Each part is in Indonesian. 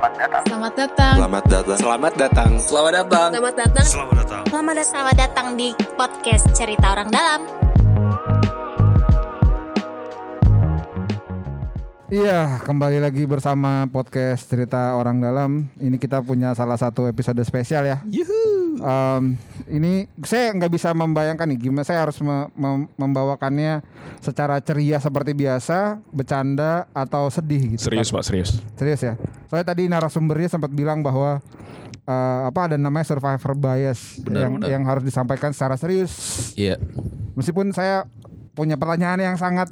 Selamat datang. Selamat datang. Selamat datang. Selamat datang. Selamat datang. Selamat datang. Selamat datang. Selamat datang. Selamat datang di podcast Cerita Orang Dalam. Iya, kembali lagi bersama podcast cerita orang dalam. Ini kita punya salah satu episode spesial ya. Um, ini saya nggak bisa membayangkan nih gimana saya harus me- mem- membawakannya secara ceria seperti biasa, bercanda atau sedih gitu. Serius pak, serius. Serius ya. Soalnya tadi narasumbernya sempat bilang bahwa eh, apa ada namanya survivor bias Benar, yang benar. yang harus disampaikan secara serius. Iya. Meskipun saya punya pertanyaan yang sangat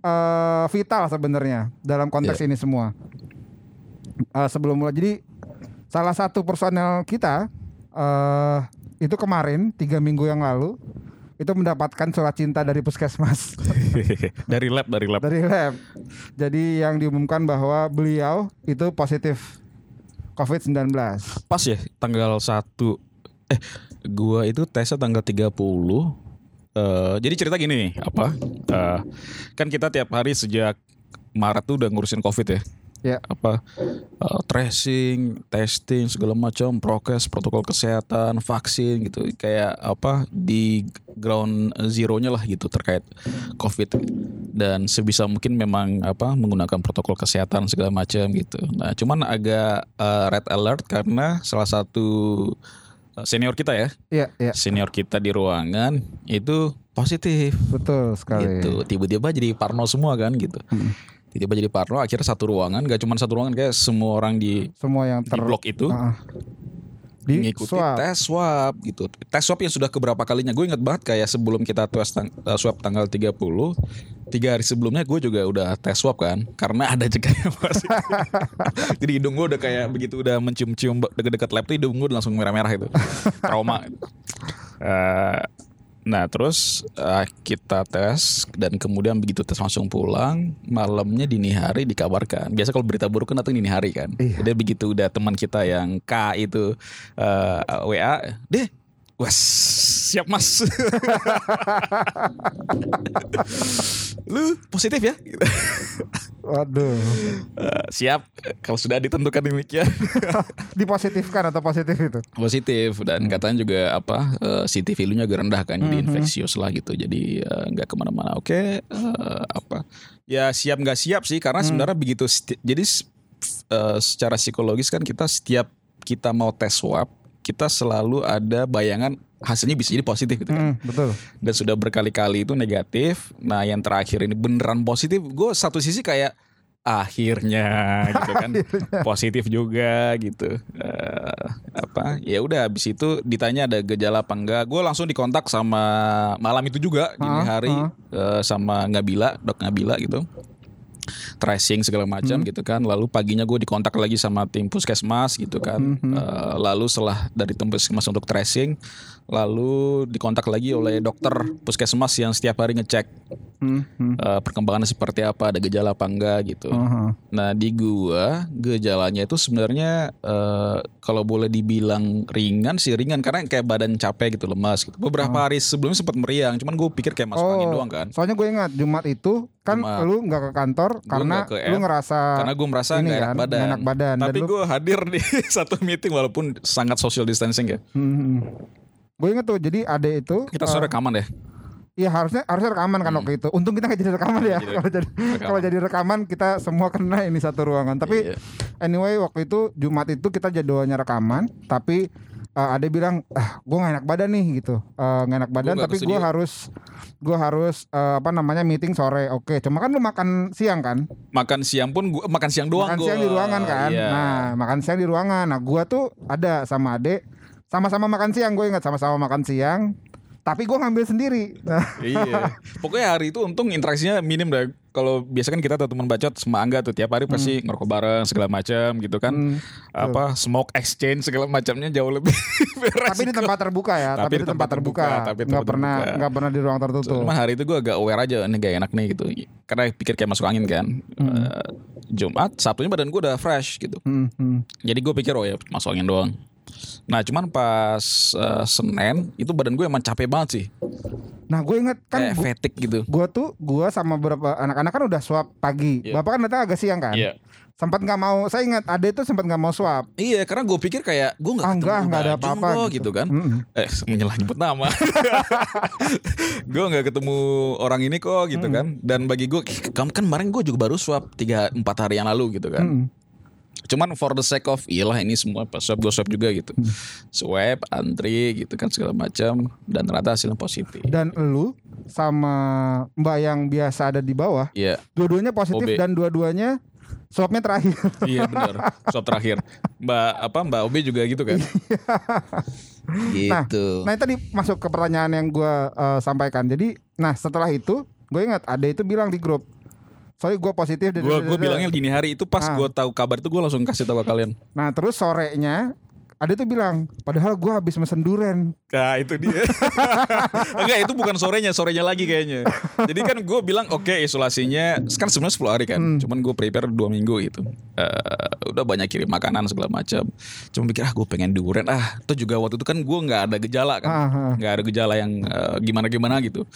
eh, vital sebenarnya dalam konteks Iya. ini semua. Eh, sebelum mulai, jadi salah satu personel kita eh itu kemarin tiga minggu yang lalu itu mendapatkan surat cinta dari puskesmas dari lab, dari lab. dari lab. Jadi yang diumumkan bahwa beliau itu positif COVID-19. Pas ya tanggal 1 eh gua itu tesnya tanggal 30 Eh, jadi cerita gini nih, apa? eh, kan kita tiap hari sejak Maret tuh udah ngurusin Covid ya. Ya. Apa eh, tracing, testing segala macam, prokes, protokol kesehatan, vaksin gitu. Kayak apa di ground zero-nya lah gitu terkait Covid. Dan sebisa mungkin memang apa menggunakan protokol kesehatan segala macam gitu. Nah, cuman agak eh, red alert karena salah satu eh, senior kita ya, Iya, iya, senior kita di ruangan itu positif betul sekali. gitu. Tiba-tiba jadi parno semua kan gitu. Tiba-tiba jadi parno, akhirnya satu ruangan, gak cuma satu ruangan kayak semua orang di Semua yang di ter blok itu ah. di mengikuti swab. tes swab gitu. Tes swab yang sudah keberapa kalinya? Gue inget banget kayak sebelum kita tes tang- eh, swab tanggal 30 Tiga hari sebelumnya gue juga udah tes swab kan Karena ada yang masih Jadi hidung gue udah kayak begitu udah mencium-cium dekat-dekat lab tuh hidung gue langsung merah-merah itu Trauma Eh, Nah terus eh, kita tes dan kemudian begitu tes langsung pulang malamnya dini hari dikabarkan biasa kalau berita buruk kan datang dini hari kan Iya. jadi begitu udah teman kita yang K itu eh, WA deh was siap mas lu positif ya. Waduh. Eh, siap kalau sudah ditentukan demikian Dipositifkan atau positif itu? positif dan katanya juga apa eh, CT value-nya agak rendah kan jadi Mhm. infeksius lah gitu jadi eh, nggak ke mana-mana oke eh, apa ya siap nggak siap sih karena sebenarnya begitu jadi eh, secara psikologis kan kita setiap kita mau tes swab kita selalu ada bayangan hasilnya bisa jadi positif gitu kan Hmm, betul. dan sudah berkali-kali itu negatif. Nah, yang terakhir ini beneran positif. Gue satu sisi kayak akhirnya gitu kan positif juga gitu. Eh, apa? Ya udah habis itu ditanya ada gejala apa enggak. Gue langsung dikontak sama malam itu juga dini hari ah. eh, sama Ngabila, Dok Ngabila gitu. Tracing segala macam Hmm. gitu kan. Lalu paginya gue dikontak lagi sama tim puskesmas gitu kan. Hmm, Eh, lalu setelah dari tim puskesmas untuk tracing, lalu dikontak lagi oleh dokter puskesmas yang setiap hari ngecek Hmm, hmm. eh, perkembangannya seperti apa, ada gejala apa enggak gitu. Aha. Nah di gua gejalanya itu sebenarnya eh, kalau boleh dibilang ringan sih ringan karena kayak badan capek gitu lemas gitu. Beberapa hari sebelumnya sempat meriang, cuman gue pikir kayak masuk angin doang kan. Soalnya gue ingat Jumat itu kan Jumat. lu nggak ke kantor karena ke lu ngerasa Karena gue merasa nggak enak kan, badan. enak badan. Dan Tapi lu- gue hadir di satu meeting walaupun sangat social distancing ya. Hmm, Gue inget tuh jadi ade itu Kita eh, sudah rekaman deh. Iya harusnya harusnya rekaman kan waktu itu. Untung kita nggak jadi rekaman ya. Jadi Kalau jadi rekaman. kalau jadi rekaman kita semua kena ini satu ruangan. Tapi Iya. anyway waktu itu Jumat itu kita jadwalnya rekaman. Tapi eh, ada bilang ah gue gak enak badan nih gitu. Eh, Nggak enak badan nggak tapi gue harus gue harus eh, apa namanya meeting sore. Oke. Cuma kan lu makan siang kan? Makan siang pun gua makan siang doang makan gua. siang di ruangan kan. Iya. Nah makan siang di ruangan. Nah gue tuh ada sama ade sama-sama makan siang gue ingat sama-sama makan siang. Tapi gue ngambil sendiri. Nah, iya. Pokoknya hari itu untung interaksinya minim dah. Kalau biasa kan kita tuh teman bacot sama Angga tuh tiap hari pasti ngerokok bareng segala macam gitu kan. Hmm, Apa smoke exchange segala macamnya jauh lebih tapi di tempat terbuka ya. Tapi, di tempat terbuka. tapi nggak pernah terbuka. nggak pernah di ruang tertutup. Cuma hari itu gue agak aware aja ini gak enak nih gitu. Karena pikir kayak masuk angin kan. Hmm. Eh, Jumat, Sabtunya badan gue udah fresh gitu. Hmm, hmm. Jadi gue pikir oh ya masuk angin doang. Nah cuman pas uh, Senin itu badan gue emang capek banget sih. Nah gue inget kan Kayak gua, fatigue gitu. gua tuh gua sama beberapa anak-anak kan udah swab pagi. Iya. Bapak kan datang agak siang kan. Iya. Sempat nggak mau. Saya ingat ada itu sempat nggak mau swab. Iya karena gue pikir kayak gue nggak Ah, enggak, ada apa-apa gitu. gitu kan. Mm-mm. Eh menyelah nyebut nama. gue nggak ketemu orang ini kok gitu Hmm. kan. Dan bagi gue kamu kan kemarin gue juga baru swab tiga empat hari yang lalu gitu kan. Mm-mm. Cuman for the sake of iyalah ini semua pas swab gue swab juga gitu. Hmm. Swab, antri gitu kan segala macam dan ternyata hasilnya positif. Dan lu sama Mbak yang biasa ada di bawah, Iya, dua-duanya positif OB. dan dua-duanya swabnya terakhir. iya benar. Swab terakhir. Mbak apa Mbak Obe juga gitu kan? gitu. Nah, tadi masuk ke pertanyaan yang gua eh, sampaikan. Jadi, nah setelah itu, gue ingat ada itu bilang di grup. Sorry gue positif. gue gue bilangnya gini hari itu pas Ah. gue tahu kabar itu gue langsung kasih tahu kalian. Nah terus sorenya ada itu bilang, padahal gue habis mesen duren. Nah itu dia. Enggak itu bukan sorenya, sorenya lagi kayaknya. Jadi kan gue bilang oke isolasinya kan sebenarnya 10 hari kan. Cuman gue prepare dua minggu gitu. Eh, udah banyak kirim makanan segala macam. Cuma pikir ah gue pengen duren ah. Itu juga waktu itu kan gue nggak ada gejala kan. Ah, ah. nggak ada gejala yang eh, gimana-gimana gitu.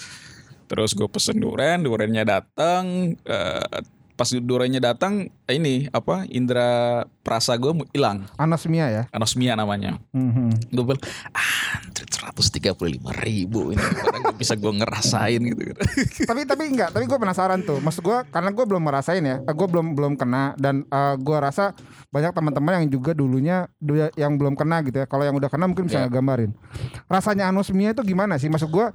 Terus gue pesen duren, durennya datang. eh, pas durennya datang ini apa Indra perasa gue hilang. Anosmia ya. Anosmia namanya Mhm. gue bilang ah 135 ribu ini nggak bisa gue ngerasain gitu tapi tapi enggak, tapi gue penasaran tuh. Maksud gue karena gue belum merasain ya, gue belum belum kena dan eh, gue rasa banyak teman-teman yang juga dulunya dulu yang belum kena gitu ya. Kalau yang udah kena mungkin bisa Iya. gambarin. Rasanya anosmia itu gimana sih? Maksud gue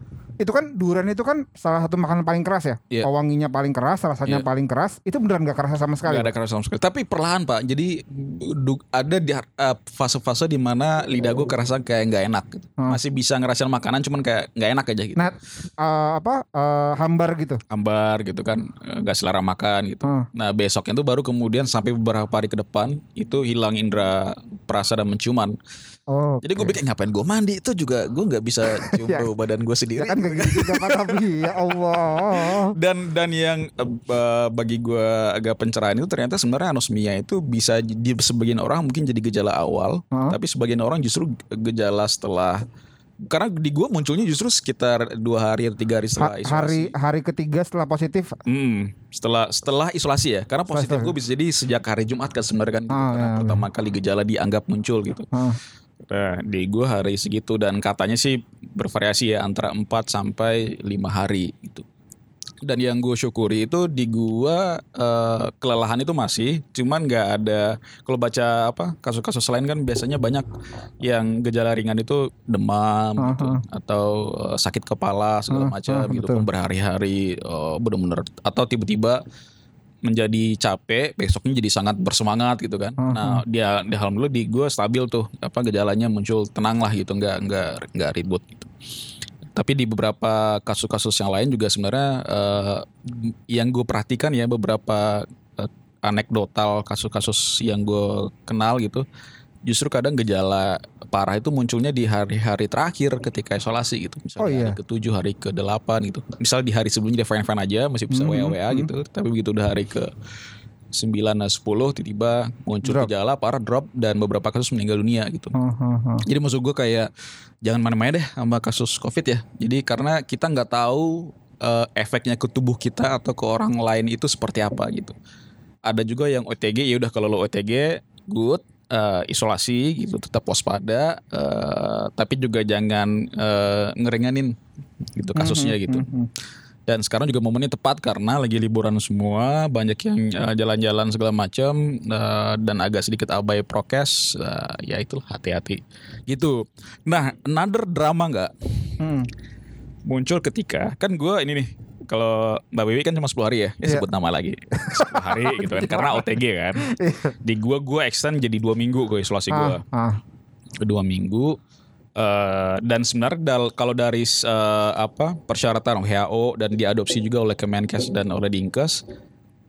itu kan durian itu kan salah satu makanan paling keras ya. Iya. Wanginya paling keras, rasanya Iya. paling keras. Itu beneran gak kerasa sama sekali. Gak ada kerasa sama sekali tapi perlahan pak jadi ada di uh, fase-fase di mana lidah gue kerasa kayak nggak enak gitu. Hmm. masih bisa ngerasain makanan cuman kayak nggak enak aja gitu Nah, eh, apa eh, hambar gitu. hambar gitu kan eh, nggak selera makan gitu Hmm. nah besoknya tuh baru kemudian sampai beberapa hari ke depan itu hilang indera perasa dan menciuman Oh, jadi gue pikir ngapain gue mandi itu juga gue nggak bisa cium Ya. bau badan gue sendiri ya kan gak gitu juga tapi ya Allah. dan dan yang eh, bagi gue agak pencerahan itu ternyata sebenarnya anosmia itu bisa di sebagian orang mungkin jadi gejala awal Hah? tapi sebagian orang justru gejala setelah karena di gue munculnya justru sekitar dua hari atau tiga hari setelah Ha- isolasi hari hari ketiga setelah positif. Hmm, setelah setelah isolasi ya karena positif gue bisa jadi sejak hari Jumat kan sebenarnya kan gitu, karena ya, pertama kali gejala dianggap muncul gitu Ah. Nah, di gue hari segitu dan katanya sih bervariasi ya antara 4 sampai lima hari gitu. Dan yang gue syukuri itu di gua eh, kelelahan itu masih, cuman nggak ada kalau baca apa kasus-kasus lain kan biasanya banyak yang gejala ringan itu demam gitu Aha. atau eh, sakit kepala segala Ah, macam ah, gitu betul. berhari-hari eh, bener-bener atau tiba-tiba menjadi capek besoknya jadi sangat bersemangat gitu kan. Aha. Nah dia di alhamdulillah di gue stabil tuh apa gejalanya muncul tenang lah gitu nggak nggak nggak ribut gitu. Tapi di beberapa kasus-kasus yang lain juga sebenarnya eh, yang gue perhatikan ya beberapa eh, anekdotal kasus-kasus yang gue kenal gitu justru kadang gejala parah itu munculnya di hari-hari terakhir ketika isolasi gitu misalnya Oh, iya. hari ke-7 hari ke-8 gitu misal di hari sebelumnya dia fine-fine aja masih bisa Mhm, WA-WA gitu tapi begitu udah hari ke 9 10 tiba-tiba muncul Drop. gejala parah drop dan beberapa kasus meninggal dunia gitu Ah, ah, ah. jadi maksud gue kayak jangan main-main deh sama kasus covid ya. Jadi karena kita nggak tahu eh, efeknya ke tubuh kita atau ke orang lain itu seperti apa gitu. Ada juga yang OTG ya udah kalau lo OTG good eh, isolasi gitu tetap waspada eh, tapi juga jangan eh, ngeringanin gitu kasusnya Mhm, gitu. mhm. Dan sekarang juga momennya tepat karena lagi liburan semua, banyak yang jalan-jalan segala macam eh, dan agak sedikit abai prokes, eh, ya itu hati-hati gitu. Nah, another drama nggak Hmm. muncul ketika kan gue ini nih kalau Mbak Wiwi kan cuma 10 hari ya, ya sebut nama lagi 10 hari gitu kan karena OTG kan. Iya. Di gua gue extend jadi dua minggu gue isolasi gue Ah, ah. dua minggu eh, dan sebenarnya dal- kalau dari eh, apa persyaratan WHO dan diadopsi juga oleh Kemenkes dan oleh Dinkes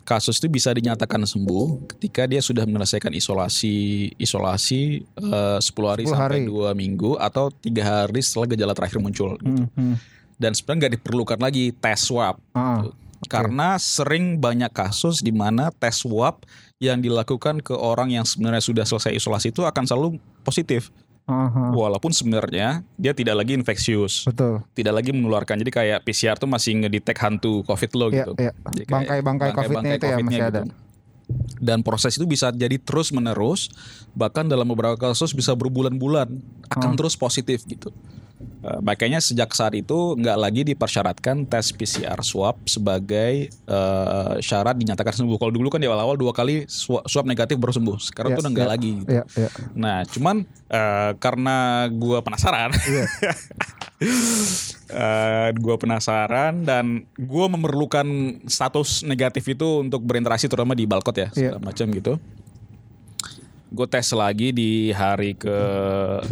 kasus itu bisa dinyatakan sembuh ketika dia sudah menyelesaikan isolasi isolasi eh, 10 hari 10 sampai hari. dua minggu atau tiga hari setelah gejala terakhir muncul gitu. Hmm, hmm. Dan sebenarnya nggak diperlukan lagi tes swab Ah, karena sering banyak kasus di mana tes swab yang dilakukan ke orang yang sebenarnya sudah selesai isolasi itu akan selalu positif Aha, Walaupun sebenarnya dia tidak lagi infeksius, betul. tidak lagi menularkan. Jadi kayak PCR tuh masih ngedetect hantu COVID lo Iya, gitu. kayak Bangkai-bangkai COVID-nya itu ya masih ada. gitu. Dan proses itu bisa jadi terus menerus, bahkan dalam beberapa kasus bisa berbulan-bulan akan Oh. terus positif gitu. Eh, makanya sejak saat itu nggak lagi dipersyaratkan tes PCR swab sebagai eh, syarat dinyatakan sembuh. Kalau dulu kan di awal-awal dua kali swab, swab negatif baru sembuh. Sekarang Iya, tuh udah nggak iya. lagi. gitu. Iya, iya. Nah, cuman eh, karena gua penasaran, Iya. eh gua penasaran dan gua memerlukan status negatif itu untuk berinteraksi terutama di balkot ya, Iya. segala macam gitu. Gue tes lagi di hari ke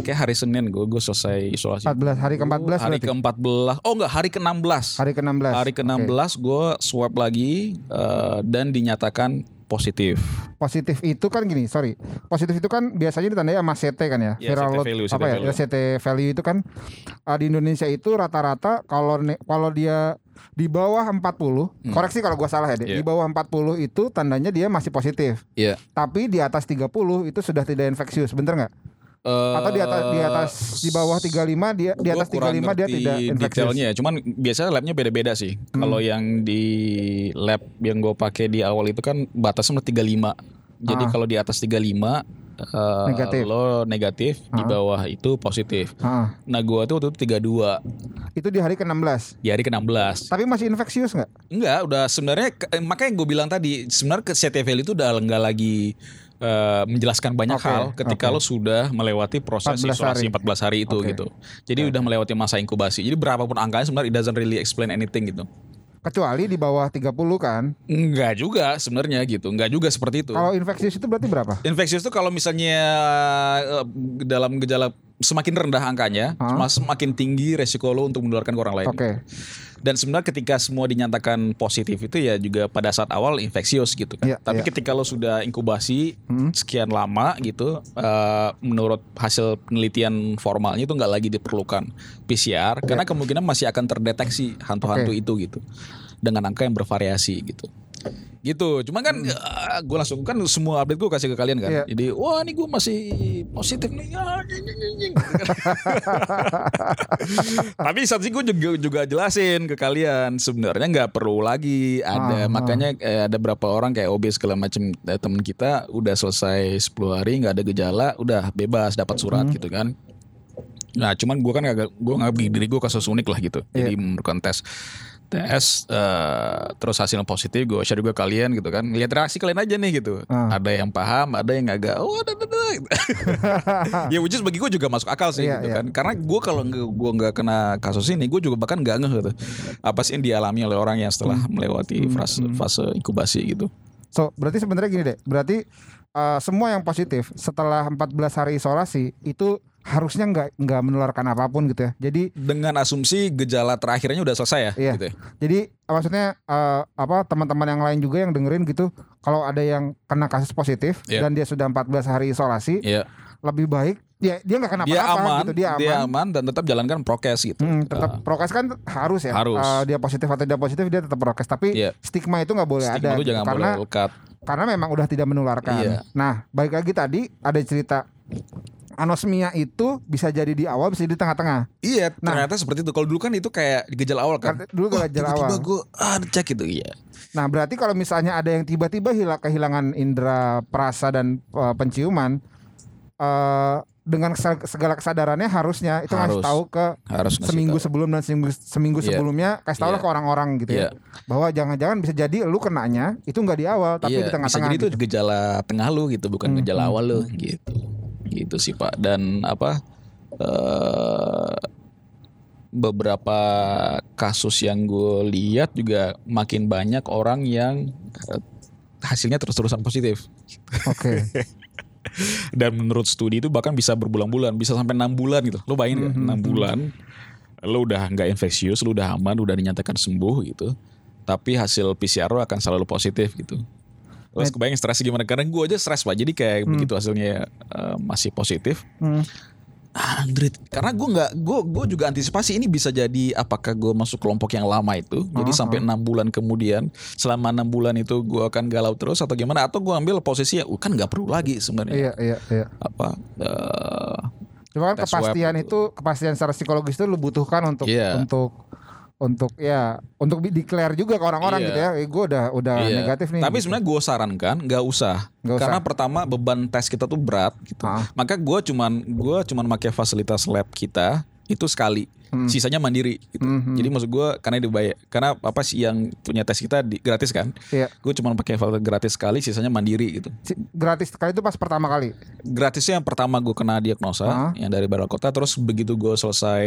kayak hari Senin gue gue selesai isolasi. 14 hari ke-14 hari berarti? ke-14. Oh enggak, hari ke-16. Hari ke-16. Hari ke-16 gue swab lagi eh, dan dinyatakan positif. Positif itu kan gini, sorry. Positif itu kan biasanya ditandai sama CT kan ya. Iya, Viral CT load value, CT apa ya? value. CT value itu kan uh, di Indonesia itu rata-rata kalau kalau dia di bawah 40, koreksi kalau gua salah ya, Dek. Hmm. Iya. Di bawah 40 itu tandanya dia masih positif. Iya. Tapi di atas 30 itu sudah tidak infeksius, bener nggak? Atau di atas di atas di bawah 35 dia di atas 35 dia tidak infeksius. detailnya ya. Cuman biasanya labnya beda-beda sih. Hmm. Kalau yang di lab yang gue pakai di awal itu kan batasnya 35. Jadi Ah. kalau di atas 35 eh, Negatif. lo negatif, di Ah. bawah itu positif. Ah, Nah gua tuh waktu itu 32 itu di hari ke-16. di hari ke-16. Tapi masih infeksius nggak? Enggak, udah sebenarnya eh, makanya gue bilang tadi sebenarnya ke CTVL itu udah enggak lagi eh, menjelaskan banyak Oke, hal ketika oke. lo sudah melewati proses 14 isolasi hari. 14 hari itu Oke. gitu. Jadi udah melewati masa inkubasi. Jadi berapapun angkanya sebenarnya it doesn't really explain anything gitu. Kecuali di bawah 30 kan. Enggak juga sebenarnya gitu. Enggak juga seperti itu. Kalau infeksius itu berarti berapa? Infeksius itu kalau misalnya eh, dalam gejala semakin rendah angkanya, mas- semakin tinggi resiko lo untuk menularkan ke orang lain. Oke. Dan sebenarnya ketika semua dinyatakan positif itu ya juga pada saat awal infeksius gitu kan. Iya, Tapi iya. ketika lo sudah inkubasi Hmm. sekian lama gitu, eh, menurut hasil penelitian formalnya itu nggak lagi diperlukan PCR karena kemungkinan masih akan terdeteksi hantu-hantu. Oke. itu gitu dengan angka yang bervariasi gitu. Gitu. Cuma kan gue langsung kan semua update gue kasih ke kalian kan. Hmm. Iya. Jadi wah ini gue masih positif nih. Ah, nying, nying. Tapi saat sih gue juga, juga jelasin ke kalian sebenarnya nggak perlu lagi ada Ah, makanya eh, ada berapa orang kayak OB segala macam eh, temen kita udah selesai 10 hari nggak ada gejala udah bebas dapat surat Hmm. gitu kan. Nah cuman gue kan agak gue nggak diri gue kasus unik lah gitu. Iya. Jadi memerlukan tes tes eh, terus hasilnya positif gue share juga kalian gitu kan lihat reaksi kalian aja nih gitu Ah. ada yang paham ada yang agak oh ada, ada. gitu. ya which is bagi gue juga masuk akal sih Iya, gitu iya. kan karena gue kalau gue nggak kena kasus ini gue juga bahkan nggak ngeh gitu apa sih yang dialami oleh orang yang setelah Hmm. melewati fase fase inkubasi gitu So, berarti sebenarnya gini deh. Berarti uh, semua yang positif setelah 14 hari isolasi itu harusnya nggak nggak menularkan apa pun gitu ya. Jadi dengan asumsi gejala terakhirnya udah selesai ya Iya. gitu ya. jadi maksudnya uh, apa teman-teman yang lain juga yang dengerin gitu kalau ada yang kena kasus positif Iya. dan dia sudah 14 hari isolasi Iya. lebih baik ya dia nggak kena dia apa-apa aman, gitu dia aman. dan tetap jalankan prokes gitu. Hmm, tetap prokes kan harus ya. Harus. Uh, dia positif atau tidak positif dia tetap prokes. Tapi Iya. stigma itu nggak boleh Stigma ada gitu. jangan karena boleh karena memang udah tidak menularkan. Iya. Nah, baik lagi tadi ada cerita anosmia itu bisa jadi di awal bisa di tengah-tengah. Iya, Nah. ternyata seperti itu. Kalau dulu kan itu kayak gejala awal kan. Dulu Wah, gejala tiba-tiba awal. gue ah cek gitu iya. Nah, berarti kalau misalnya ada yang tiba-tiba hilang kehilangan indera perasa dan uh, penciuman eh dengan se- segala kesadarannya harusnya itu ngasih Harus. tahu ke Harus seminggu tahu. sebelum dan seminggu seminggu Iya. sebelumnya kasih tahu lah Iya. ke orang-orang gitu Iya. ya bahwa jangan-jangan bisa jadi lu kenanya itu nggak di awal tapi iya, di bisa tengah-tengah jadi itu gitu. gejala tengah lu gitu, bukan Hmm, gejala hmm, awal lu gitu. Gitu sih, Pak. Dan apa eh beberapa kasus yang gue lihat juga makin banyak orang yang eh, hasilnya terus-terusan positif. Oke. Dan menurut studi itu bahkan bisa berbulan-bulan, bisa sampai enam bulan gitu. Lo bayangin nggak? Mhm, enam bulan, lo udah nggak infeksius, lo udah aman, udah dinyatakan sembuh gitu. Tapi hasil PCR lo akan selalu positif gitu. Terus kebayang stres gimana? Karena gue aja stres pak. Jadi kayak begitu hasilnya eh, masih positif, Hmm. Android. Karena gue nggak, gue gue juga antisipasi ini bisa jadi apakah gue masuk kelompok yang lama itu. Jadi Ah, sampai enam bulan kemudian, selama enam bulan itu gue akan galau terus atau gimana? Atau gue ambil posisi ya, "Uh, kan nggak perlu lagi sebenarnya Iya, iya, iya. apa eh, Cuma kan kepastian gitu. itu kepastian secara psikologis itu lu butuhkan untuk Iya. untuk untuk ya untuk declare juga ke orang-orang Iya. gitu ya. Eh, gue udah udah Iya. negatif nih. Tapi gitu. sebenarnya gue sarankan nggak usah. Nggak usah. Karena pertama beban tes kita tuh berat gitu. Ah. Maka gue cuman gua cuman pakai fasilitas lab kita itu sekali. Hmm. Sisanya mandiri gitu. Mhm. Jadi maksud gue karena dibayar karena apa sih yang punya tes kita di, gratis kan? Iya. Gue cuma pakai fasilitas gratis sekali, sisanya mandiri gitu. Si- gratis sekali itu pas pertama kali. Gratisnya yang pertama gue kena diagnosa Ah. yang dari Barat Kota, terus begitu gue selesai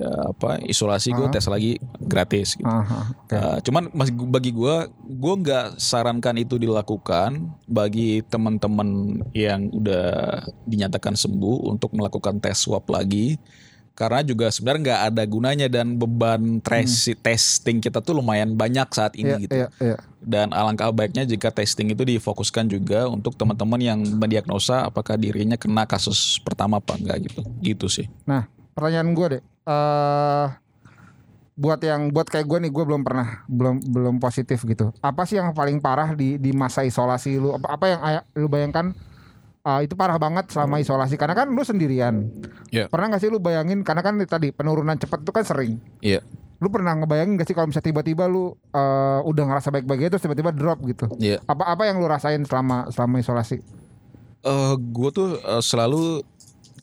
ya, apa isolasi gue Ah. tes lagi gratis. Gitu. Aha, oke. Uh, cuman bagi gue, gue nggak sarankan itu dilakukan bagi teman-teman yang udah dinyatakan sembuh untuk melakukan tes swab lagi, karena juga sebenarnya nggak ada gunanya dan beban tes- testing kita tuh lumayan banyak saat ini Hmm. Iya, gitu. iya, iya. Dan alangkah baiknya jika testing itu difokuskan juga untuk teman-teman yang mendiagnosa apakah dirinya kena kasus pertama apa enggak gitu. Gitu sih. Nah, pertanyaan gue deh. eh buat yang buat kayak gue nih, gue belum pernah belum belum positif gitu. Apa sih yang paling parah di di masa isolasi lu? Apa, apa yang lu bayangkan ah, itu parah banget selama isolasi? Karena kan lu sendirian. Iya. Pernah gak sih lu bayangin? Karena kan tadi penurunan cepat itu kan sering. Iya. Lu pernah ngebayangin gak sih kalau misalnya tiba-tiba lu eh, udah ngerasa baik-baik aja terus tiba-tiba drop gitu? Iya. Apa apa yang lu rasain selama selama isolasi? eh gue tuh eh, selalu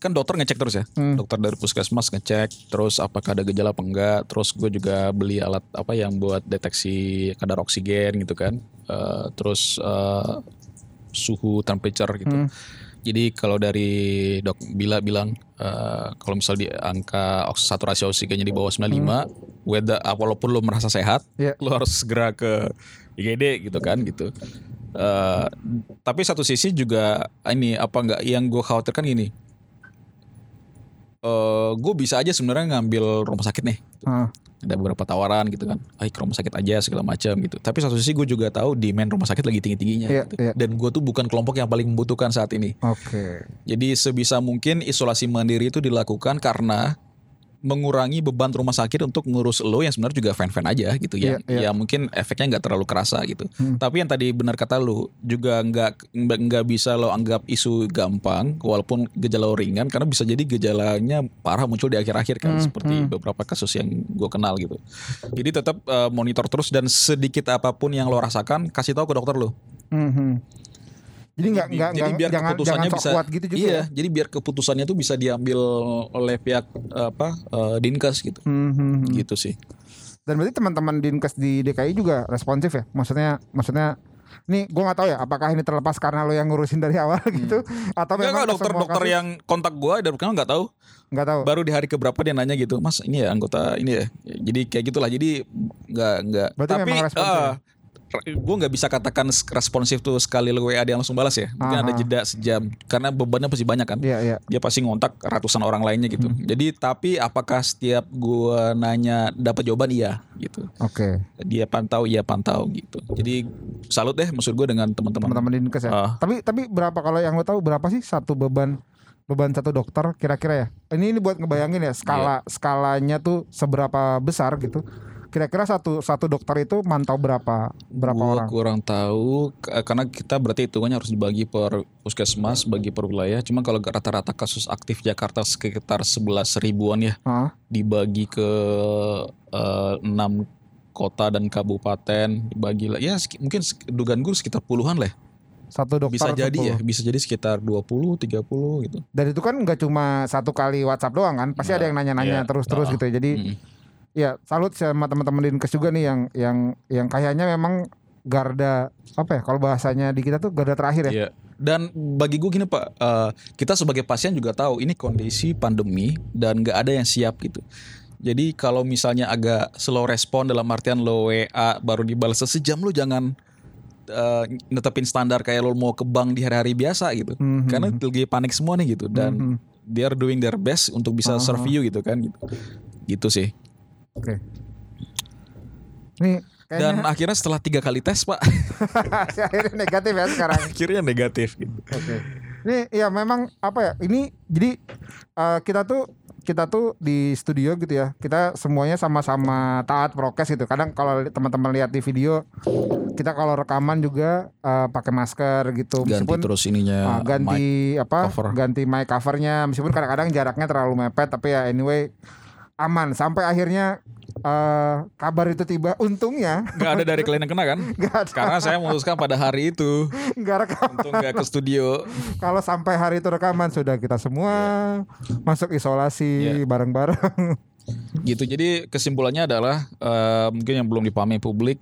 kan dokter ngecek terus ya Hmm. dokter dari puskesmas ngecek terus apakah ada gejala apa enggak terus gue juga beli alat apa yang buat deteksi kadar oksigen gitu kan Eh, terus eh, suhu temperature gitu. Hmm. jadi kalau dari dok Bila bilang eh, kalau misal di angka oks- saturasi oksigennya di bawah 95 whether ah, walaupun lo merasa sehat Iya. lo harus segera ke IGD gitu kan gitu. Eh, tapi satu sisi juga ini apa enggak yang gue khawatirkan gini. Eh gue bisa aja sebenarnya ngambil rumah sakit nih. Ah, ada beberapa tawaran gitu kan ayo ke rumah sakit aja segala macam gitu tapi satu sisi gue juga tahu demand rumah sakit lagi tinggi tingginya Iya, gitu. iya. dan gue tuh bukan kelompok yang paling membutuhkan saat ini Oke. jadi sebisa mungkin isolasi mandiri itu dilakukan karena mengurangi beban rumah sakit untuk ngurus lo yang sebenarnya juga fan-fan aja gitu ya. Iya, iya. Ya mungkin efeknya nggak terlalu kerasa gitu. Hmm. Tapi yang tadi benar kata lu juga nggak nggak bisa lo anggap isu gampang walaupun gejala lo ringan karena bisa jadi gejalanya parah muncul di akhir-akhir kan Hmm, seperti hmm. beberapa kasus yang gue kenal gitu. Jadi tetap eh, monitor terus dan sedikit apa pun yang lo rasakan kasih tahu ke dokter lo. Mhm. Jadi nggak nggak jadi biar jangan keputusannya jangan bisa kuat gitu juga. iya ya. jadi biar keputusannya tuh bisa diambil oleh pihak apa eh, dinkes gitu Mhm. gitu sih Dan berarti teman-teman dinkes di DKI juga responsif ya? Maksudnya maksudnya ini gue nggak tahu ya apakah ini terlepas karena lo yang ngurusin dari awal gitu atau Enggak memang kok dokter-dokter semua yang kontak gua dari pertama nggak tahu kasus- nggak tahu. baru di hari keberapa dia nanya gitu mas ini ya anggota ini ya jadi kayak gitulah jadi nggak nggak tapi memang responsif ya? Gue nggak bisa katakan responsif tuh sekali lo WA dia langsung balas ya mungkin ada Aha. jeda sejam karena bebannya pasti banyak kan Iya iya. dia pasti ngontak ratusan orang lainnya gitu Hmm. jadi tapi apakah setiap gua nanya dapat jawaban iya gitu Oke. dia pantau iya pantau gitu jadi salut deh maksud gue dengan teman-teman Teman-teman dinkes ya. Ah. Tapi tapi berapa kalau yang lo tahu berapa sih satu beban beban satu dokter kira-kira ya? Ini ini buat ngebayangin ya skala Iya. skalanya tuh seberapa besar gitu. Kira-kira satu satu dokter itu mantau berapa berapa Gua orang? kurang tahu k- karena kita berarti hitungannya harus dibagi per puskesmas bagi per wilayah cuma kalau rata-rata kasus aktif Jakarta sekitar 11 ribuan ya Ah, dibagi ke eh, enam kota dan kabupaten dibagi lah ya mungkin dugaan gue sekitar puluhan lah satu dokter bisa jadi ya 10. bisa jadi sekitar 20 30 gitu Dan itu kan nggak cuma satu kali WhatsApp doang kan, pasti ada yang nanya-nanya Iya. terus-terus Ah. gitu. ya. Jadi Mm. Ya salut sama teman-teman dinkes juga nih yang yang yang kayaknya memang garda apa ya kalau bahasanya di kita tuh garda terakhir ya. Iya. Dan bagi gue gini pak, eh, kita sebagai pasien juga tahu ini kondisi pandemi dan nggak ada yang siap gitu. Jadi kalau misalnya agak slow respon dalam artian lo WA baru dibalas sejam lo jangan eh, netepin standar kayak lo mau ke bank di hari-hari biasa gitu. Mhm. Karena lagi panik semua nih gitu dan Mhm. they are doing their best untuk bisa Ah. serve you gitu kan gitu. Gitu sih. Oke. Nih Dan kayaknya akhirnya setelah tiga kali tes pak, akhirnya negatif ya sekarang. akhirnya negatif gitu. Oke. Ini ya memang apa ya? Ini jadi eh, kita tuh kita tuh di studio gitu ya. Kita semuanya sama-sama taat prokes gitu. Kadang kalau teman-teman lihat di video, kita kalau rekaman juga eh, pakai masker gitu. Ganti terus ininya Ah, ganti apa cover. ganti mic covernya meskipun kadang-kadang jaraknya terlalu mepet tapi ya anyway aman. Sampai akhirnya eh, kabar itu tiba. Untungnya. Gak ada dari kalian yang kena kan? nggak ada. Karena saya memutuskan pada hari itu. Nggak rekam untuk nggak ke studio. kalau sampai hari itu rekaman sudah kita semua masuk isolasi Iya. bareng-bareng. Gitu. Jadi kesimpulannya adalah eh, mungkin yang belum dipahami publik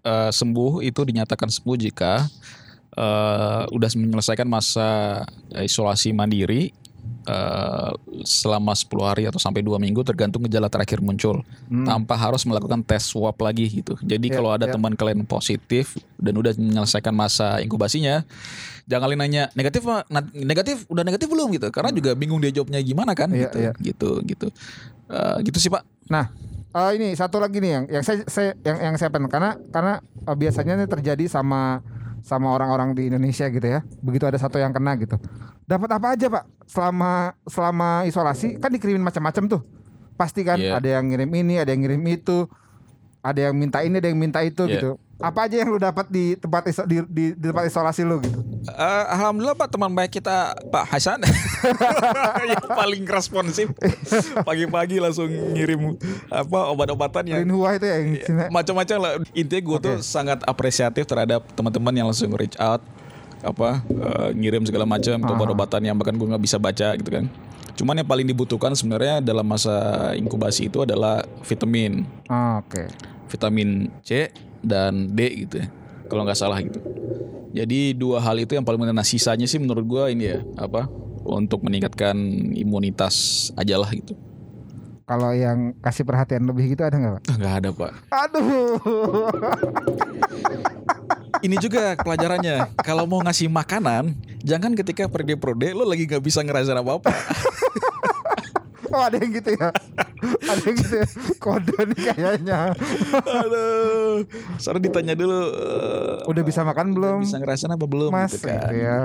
eh, sembuh itu dinyatakan sembuh jika eh, udah menyelesaikan masa isolasi mandiri eh, selama 10 hari atau sampai dua minggu tergantung gejala terakhir muncul. Tanpa harus melakukan tes swab lagi gitu. Jadi Ya, kalau ada ya. teman kalian positif dan udah menyelesaikan masa inkubasinya jangan kalian nanya negatif negatif udah negatif belum? gitu. Karena juga bingung dia jawabnya gimana kan Iya, gitu, iya. gitu gitu. Eh, gitu sih pak. Nah, eh, ini satu lagi nih yang yang saya, saya yang yang saya pengen karena karena eh, biasanya ini terjadi sama sama orang-orang di Indonesia gitu ya. Begitu ada satu yang kena gitu. Dapat apa aja, Pak? Selama selama isolasi kan dikirimin macam-macam tuh. Pasti kan Iya. ada yang ngirim ini, ada yang ngirim itu. Ada yang minta ini, ada yang minta itu Iya. gitu. Apa aja yang lu dapat di tempat iso- di, di, di tempat isolasi lu gitu? Eh, alhamdulillah pak teman baik kita pak Hasan. Yang paling responsif. Pagi-pagi langsung ngirim apa obat-obatan yang Rin Hua itu ya yang sini. macam-macam lah. Intinya gue tuh sangat apresiatif terhadap teman-teman yang langsung reach out apa eh, ngirim segala macam untuk obat-obatan yang bahkan gue nggak bisa baca gitu kan. Cuman yang paling dibutuhkan sebenarnya dalam masa inkubasi itu adalah vitamin. Oh, Oke. vitamin C dan D gitu ya kalau nggak salah gitu. Jadi dua hal itu yang paling penting nah sisanya sih menurut gua ini ya apa untuk meningkatkan imunitas aja lah gitu. Kalau yang kasih perhatian lebih gitu ada nggak, Pak? Ah, nggak ada pak. Aduh. ini juga pelajarannya. Kalau mau ngasih makanan jangan ketika prode-prode lo lagi nggak bisa ngerasain apa-apa Oh ada yang gitu ya? Ada yang gitu ya? Kode nih kayaknya. Aduh. Soalnya ditanya dulu eh, Udah bisa makan belum? bisa ngerasain apa belum Mas gitu kan gitu. ya.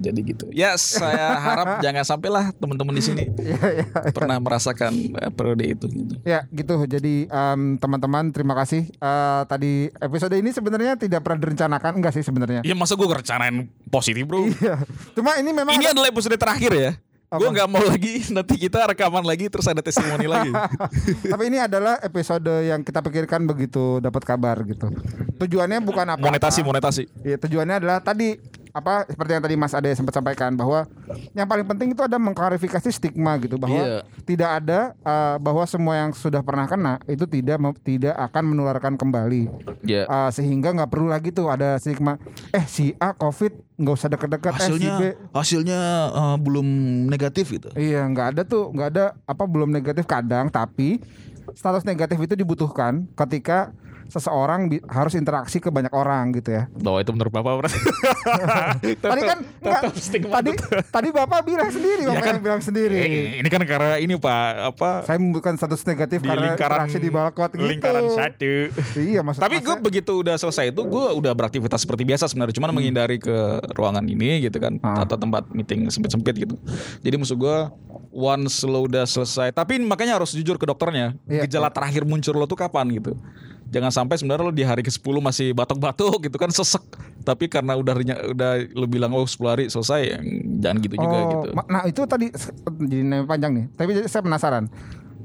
jadi gitu. Ya saya harap jangan sampailah teman-teman di sini. Ya, ya. pernah merasakan eh, periode itu gitu. Ya gitu. Jadi em, teman-teman terima kasih. Eh, Tadi episode ini sebenarnya tidak pernah direncanakan. Enggak sih sebenarnya. Ya masa gue rencanain positif bro? Iya. Cuma ini memang Ini ada- adalah episode terakhir ya Gue Apa? nggak mau lagi nanti kita rekaman lagi terus ada testimoni lagi. Tapi ini adalah episode yang kita pikirkan begitu dapat kabar gitu. Tujuannya bukan apa Monetasi monetasi. Ya, tujuannya adalah tadi apa seperti yang tadi Mas Ade sempat sampaikan bahwa yang paling penting itu ada mengklarifikasi stigma gitu bahwa Iya. tidak ada uh, bahwa semua yang sudah pernah kena itu tidak tidak akan menularkan kembali. Ya Uh, sehingga nggak perlu lagi tuh ada stigma eh si A covid nggak usah deket-deket eh si hasilnya B. hasilnya eh, belum negatif gitu. Iya nggak ada tuh nggak ada apa belum negatif kadang tapi status negatif itu dibutuhkan ketika seseorang bi- harus interaksi ke banyak orang gitu ya Bahwa itu menurut bapak berarti tadi kan enggak, tadi tadi bapak bilang sendiri bapak kan? yang bilang sendiri Eh, ini kan karena ini pak apa saya membutuhkan status negatif di karena lingkaran interaksi di balkot gitu lingkaran satu iya maksud Tapi gue begitu udah selesai itu gue udah beraktivitas seperti biasa sebenarnya, cuman menghindari ke ruangan ini gitu kan Ah. atau tempat meeting sempit-sempit gitu. Jadi maksud gue once lo udah selesai, tapi makanya harus jujur ke dokternya. Iya, gejala terakhir muncul lo tuh kapan gitu. Jangan sampai sebenarnya lo di hari ke-10 masih batuk-batuk gitu kan sesek. Tapi karena udah udah lo bilang oh 10 hari selesai, jangan gitu juga Oh, gitu. ma- Nah itu tadi jadi panjang nih. Tapi jadi saya penasaran.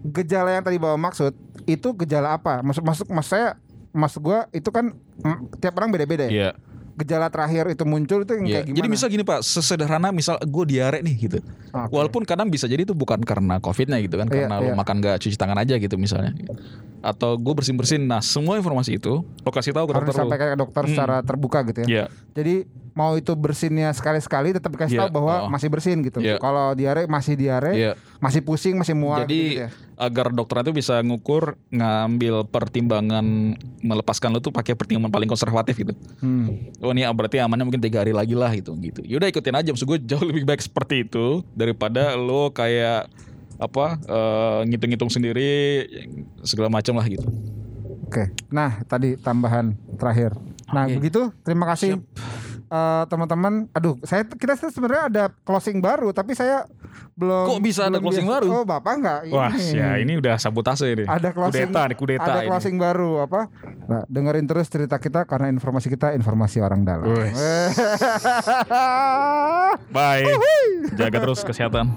Gejala yang tadi bawa maksud itu gejala apa? Maksud masuk maksud saya maksud gua itu kan tiap orang beda-beda ya. Iya. Gejala terakhir itu muncul itu yang Iya. kayak gimana? Jadi misal gini Pak, sesederhana misal gue diare nih gitu. Oke. Walaupun kadang bisa jadi itu bukan karena covidnya gitu kan, Iya, karena iya. lo makan gak cuci tangan aja gitu misalnya. Atau gue bersin bersin. Nah semua informasi itu lo kasih tahu ke harus dokter lo. ke dokter Hmm. secara terbuka gitu ya. Iya. Jadi mau itu bersinnya sekali-sekali tetap dikasih Iya. tahu bahwa Oh. masih bersin gitu. Iya. Kalau diare masih diare, Iya. masih pusing, masih mual Jadi gitu ya. agar dokter itu bisa ngukur ngambil pertimbangan melepaskan lo tuh pakai pertimbangan paling konservatif gitu. Hmm. Oh ini berarti amannya mungkin tiga hari lagi lah gitu gitu. Yaudah ikutin aja. Maksud gue jauh lebih baik seperti itu daripada lo kayak apa eh, ngitung-ngitung sendiri segala macam lah gitu. Oke. Nah, tadi tambahan terakhir. Nah, Oke. begitu. Terima kasih eh, teman-teman, aduh, saya kita sebenarnya ada closing baru, tapi saya belum. Kok bisa ada belum closing biasa- baru? Oh, bapak nggak? Wah, ya ini udah sabotase ini. ada closing kudeta nih, kudeta ada ini. closing baru apa nah, dengerin terus cerita kita karena informasi kita informasi orang dalam Wes. Bye. Jaga terus kesehatan.